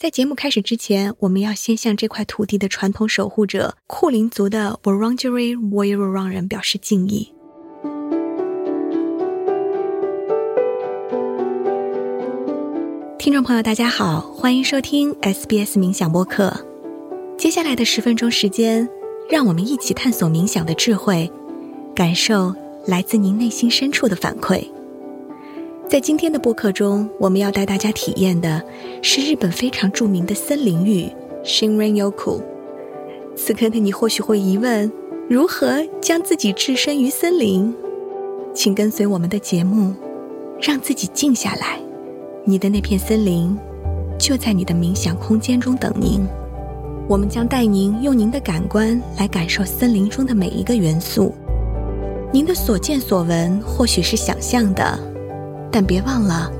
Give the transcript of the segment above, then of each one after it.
在节目开始之前，我们要先向这块土地的传统守护者库林族的 Wurundjeri Woiwurrung 人表示敬意。听众朋友，大家好，欢迎收听 SBS 冥想播客。接下来的十分钟时间，让我们一起探索冥想的智慧，感受来自您内心深处的反馈。在今天的播客中，我们要带大家体验的是日本非常著名的森林浴 Shinrin-yoku。此刻的你或许会疑问：如何将自己置身于森林？请跟随我们的节目，让自己静下来。你的那片森林就在你的冥想空间中等您。我们将带您用您的感官来感受森林中的每一个元素。您的所见所闻或许是想象的。但别忘了，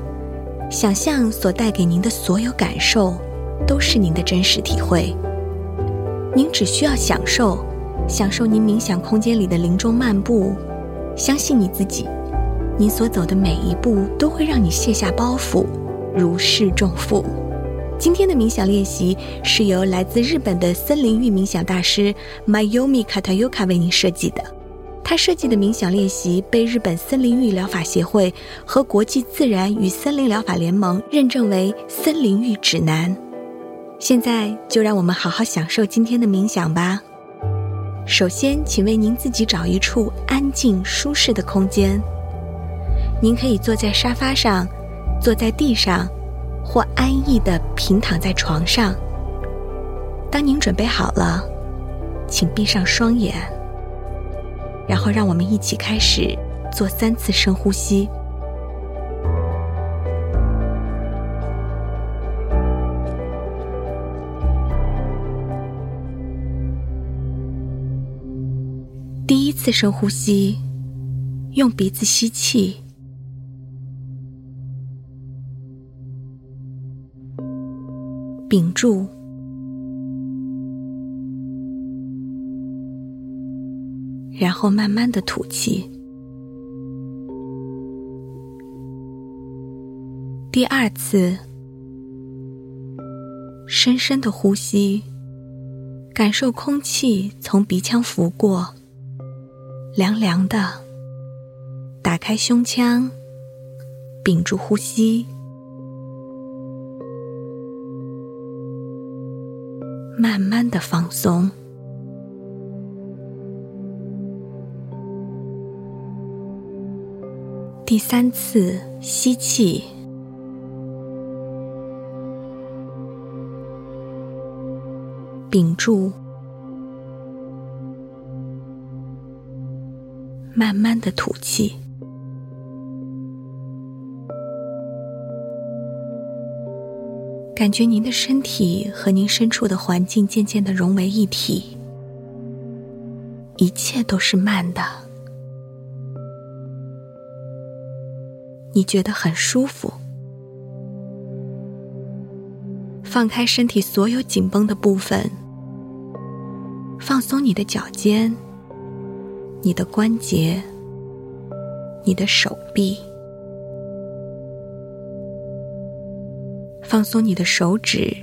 想象所带给您的所有感受，都是您的真实体会。您只需要享受，享受您冥想空间里的林中漫步，相信你自己，您所走的每一步都会让你卸下包袱，如释重负。今天的冥想练习是由来自日本的森林浴冥想大师 Mayumi Katayuka 为您设计的。他设计的冥想练习被日本森林浴疗法协会和国际自然与森林疗法联盟认证为森林浴指南。现在就让我们好好享受今天的冥想吧。首先，请为您自己找一处安静舒适的空间。您可以坐在沙发上，坐在地上，或安逸地平躺在床上。当您准备好了，请闭上双眼。然后，让我们一起开始做三次深呼吸。第一次深呼吸，用鼻子吸气，屏住。然后慢慢的吐气。第二次，深深的呼吸，感受空气从鼻腔拂过，凉凉的。打开胸腔，屏住呼吸，慢慢的放松。第三次吸气，屏住，慢慢的吐气，感觉您的身体和您身处的环境渐渐的融为一体，一切都是慢的。你觉得很舒服，放开身体所有紧绷的部分，放松你的脚尖、你的关节、你的手臂，放松你的手指、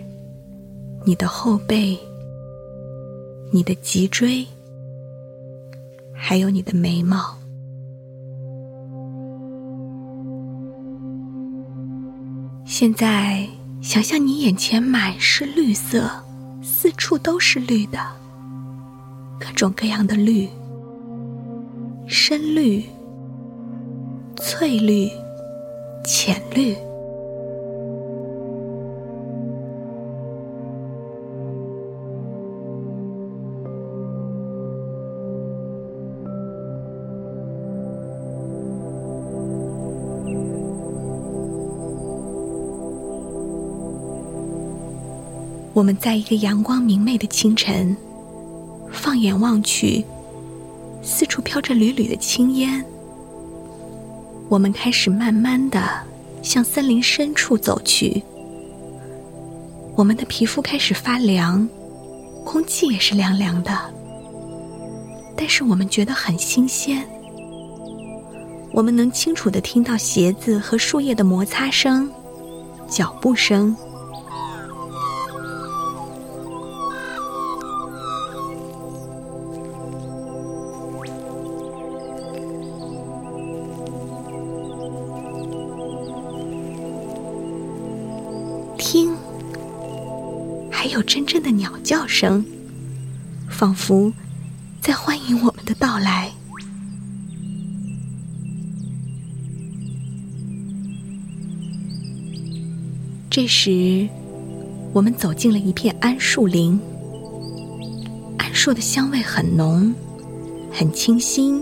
你的后背、你的脊椎，还有你的眉毛。现在，想象你眼前满是绿色，四处都是绿的，各种各样的绿，深绿、翠绿、浅绿。我们在一个阳光明媚的清晨，放眼望去，四处飘着缕缕的青烟。我们开始慢慢的向森林深处走去。我们的皮肤开始发凉，空气也是凉凉的，但是我们觉得很新鲜。我们能清楚的听到鞋子和树叶的摩擦声、脚步声。听，还有真正的鸟叫声，仿佛在欢迎我们的到来。这时，我们走进了一片桉树林。桉树的香味很浓，很清新。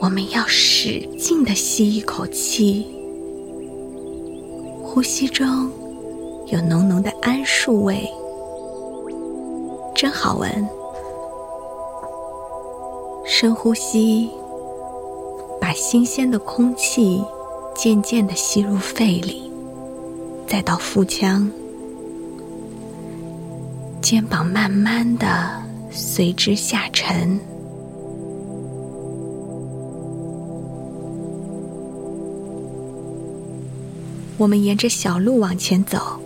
我们要使劲的吸一口气，呼吸中有浓浓的桉树味，真好闻。深呼吸，把新鲜的空气渐渐的吸入肺里。再到腹腔，肩膀慢慢的随之下沉。我们沿着小路往前走，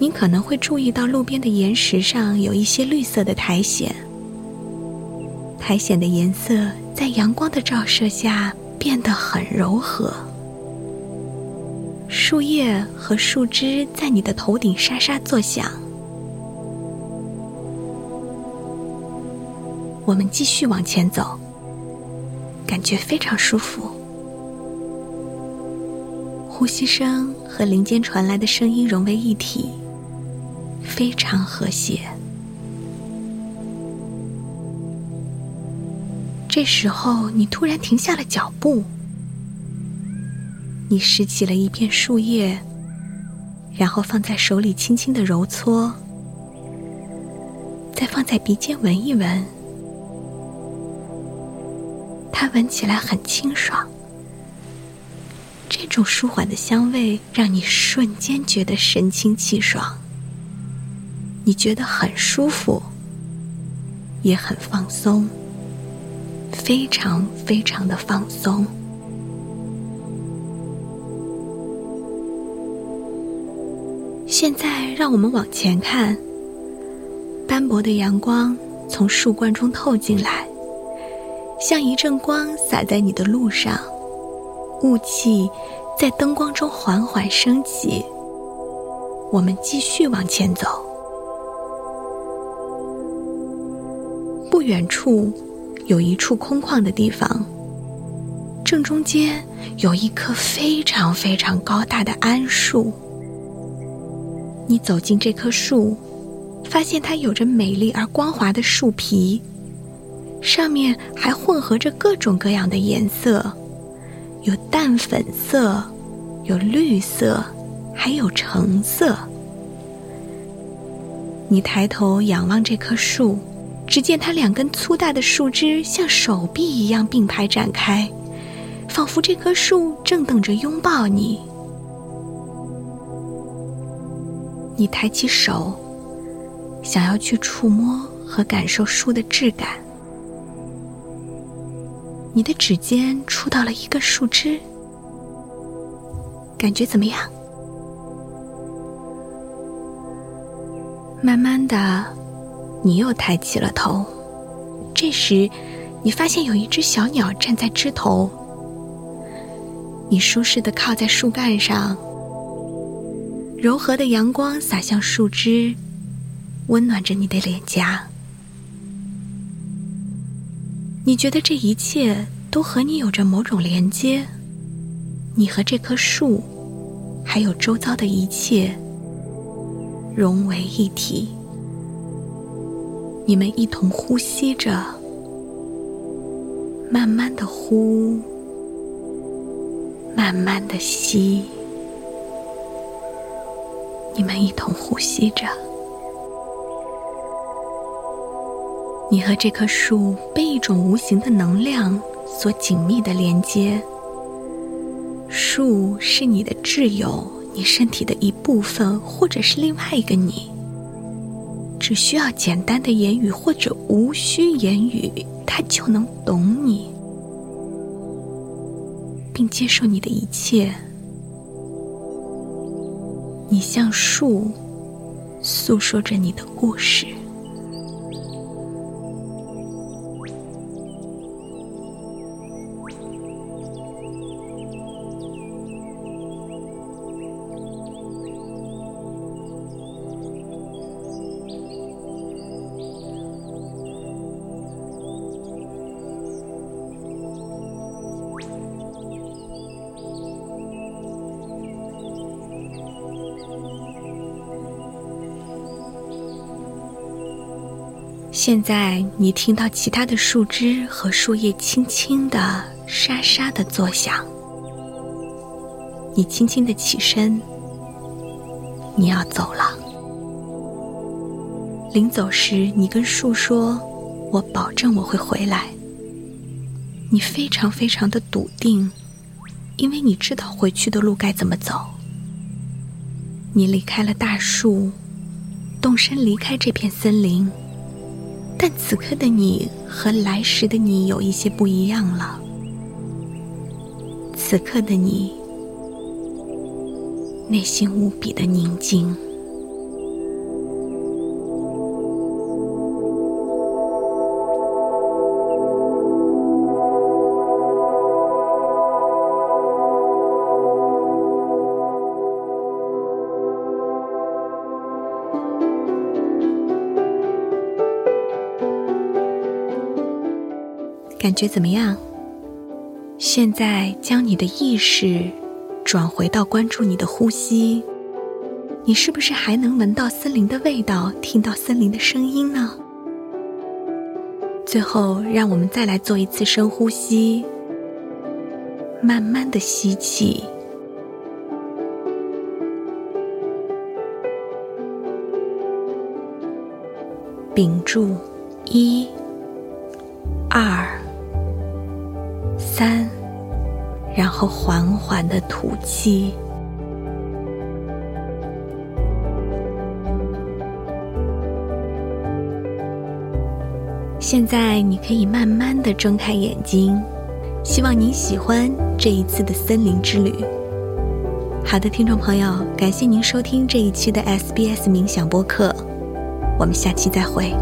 您可能会注意到路边的岩石上有一些绿色的苔藓。苔藓的颜色在阳光的照射下变得很柔和。树叶和树枝在你的头顶沙沙作响。我们继续往前走，感觉非常舒服。呼吸声和林间传来的声音融为一体，非常和谐。这时候，你突然停下了脚步。你拾起了一片树叶，然后放在手里轻轻的揉搓，再放在鼻尖闻一闻，它闻起来很清爽。这种舒缓的香味让你瞬间觉得神清气爽，你觉得很舒服，也很放松，非常非常的放松。现在，让我们往前看。斑驳的阳光从树冠中透进来，像一阵光洒在你的路上。雾气在灯光中缓缓升起。我们继续往前走。不远处有一处空旷的地方，正中间有一棵非常非常高大的桉树。你走进这棵树，发现它有着美丽而光滑的树皮，上面还混合着各种各样的颜色，有淡粉色，有绿色，还有橙色。你抬头仰望这棵树，只见它两根粗大的树枝像手臂一样并排展开，仿佛这棵树正等着拥抱你。你抬起手，想要去触摸和感受树的质感。你的指尖触到了一个树枝，感觉怎么样？慢慢的，你又抬起了头。这时，你发现有一只小鸟站在枝头。你舒适的靠在树干上。柔和的阳光洒向树枝，温暖着你的脸颊。你觉得这一切都和你有着某种连接，你和这棵树，还有周遭的一切融为一体。你们一同呼吸着，慢慢的呼，慢慢的吸。你们一同呼吸着，你和这棵树被一种无形的能量所紧密的连接。树是你的挚友，你身体的一部分，或者是另外一个你。只需要简单的言语，或者无需言语，它就能懂你，并接受你的一切。你像树，诉说着你的故事。现在你听到其他的树枝和树叶轻轻的、沙沙的作响。你轻轻的起身，你要走了。临走时，你跟树说：“我保证我会回来。”你非常非常的笃定，因为你知道回去的路该怎么走。你离开了大树，动身离开这片森林，但此刻的你和来时的你有一些不一样了。此刻的你。内心无比的宁静，感觉怎么样？现在将你的意识。转回到关注你的呼吸，你是不是还能闻到森林的味道，听到森林的声音呢？最后，让我们再来做一次深呼吸，慢慢的吸气，屏住，一、二、三。然后缓缓的吐气。现在你可以慢慢的睁开眼睛，希望你喜欢这一次的森林之旅。好的，听众朋友，感谢您收听这一期的 SBS 冥想播客，我们下期再会。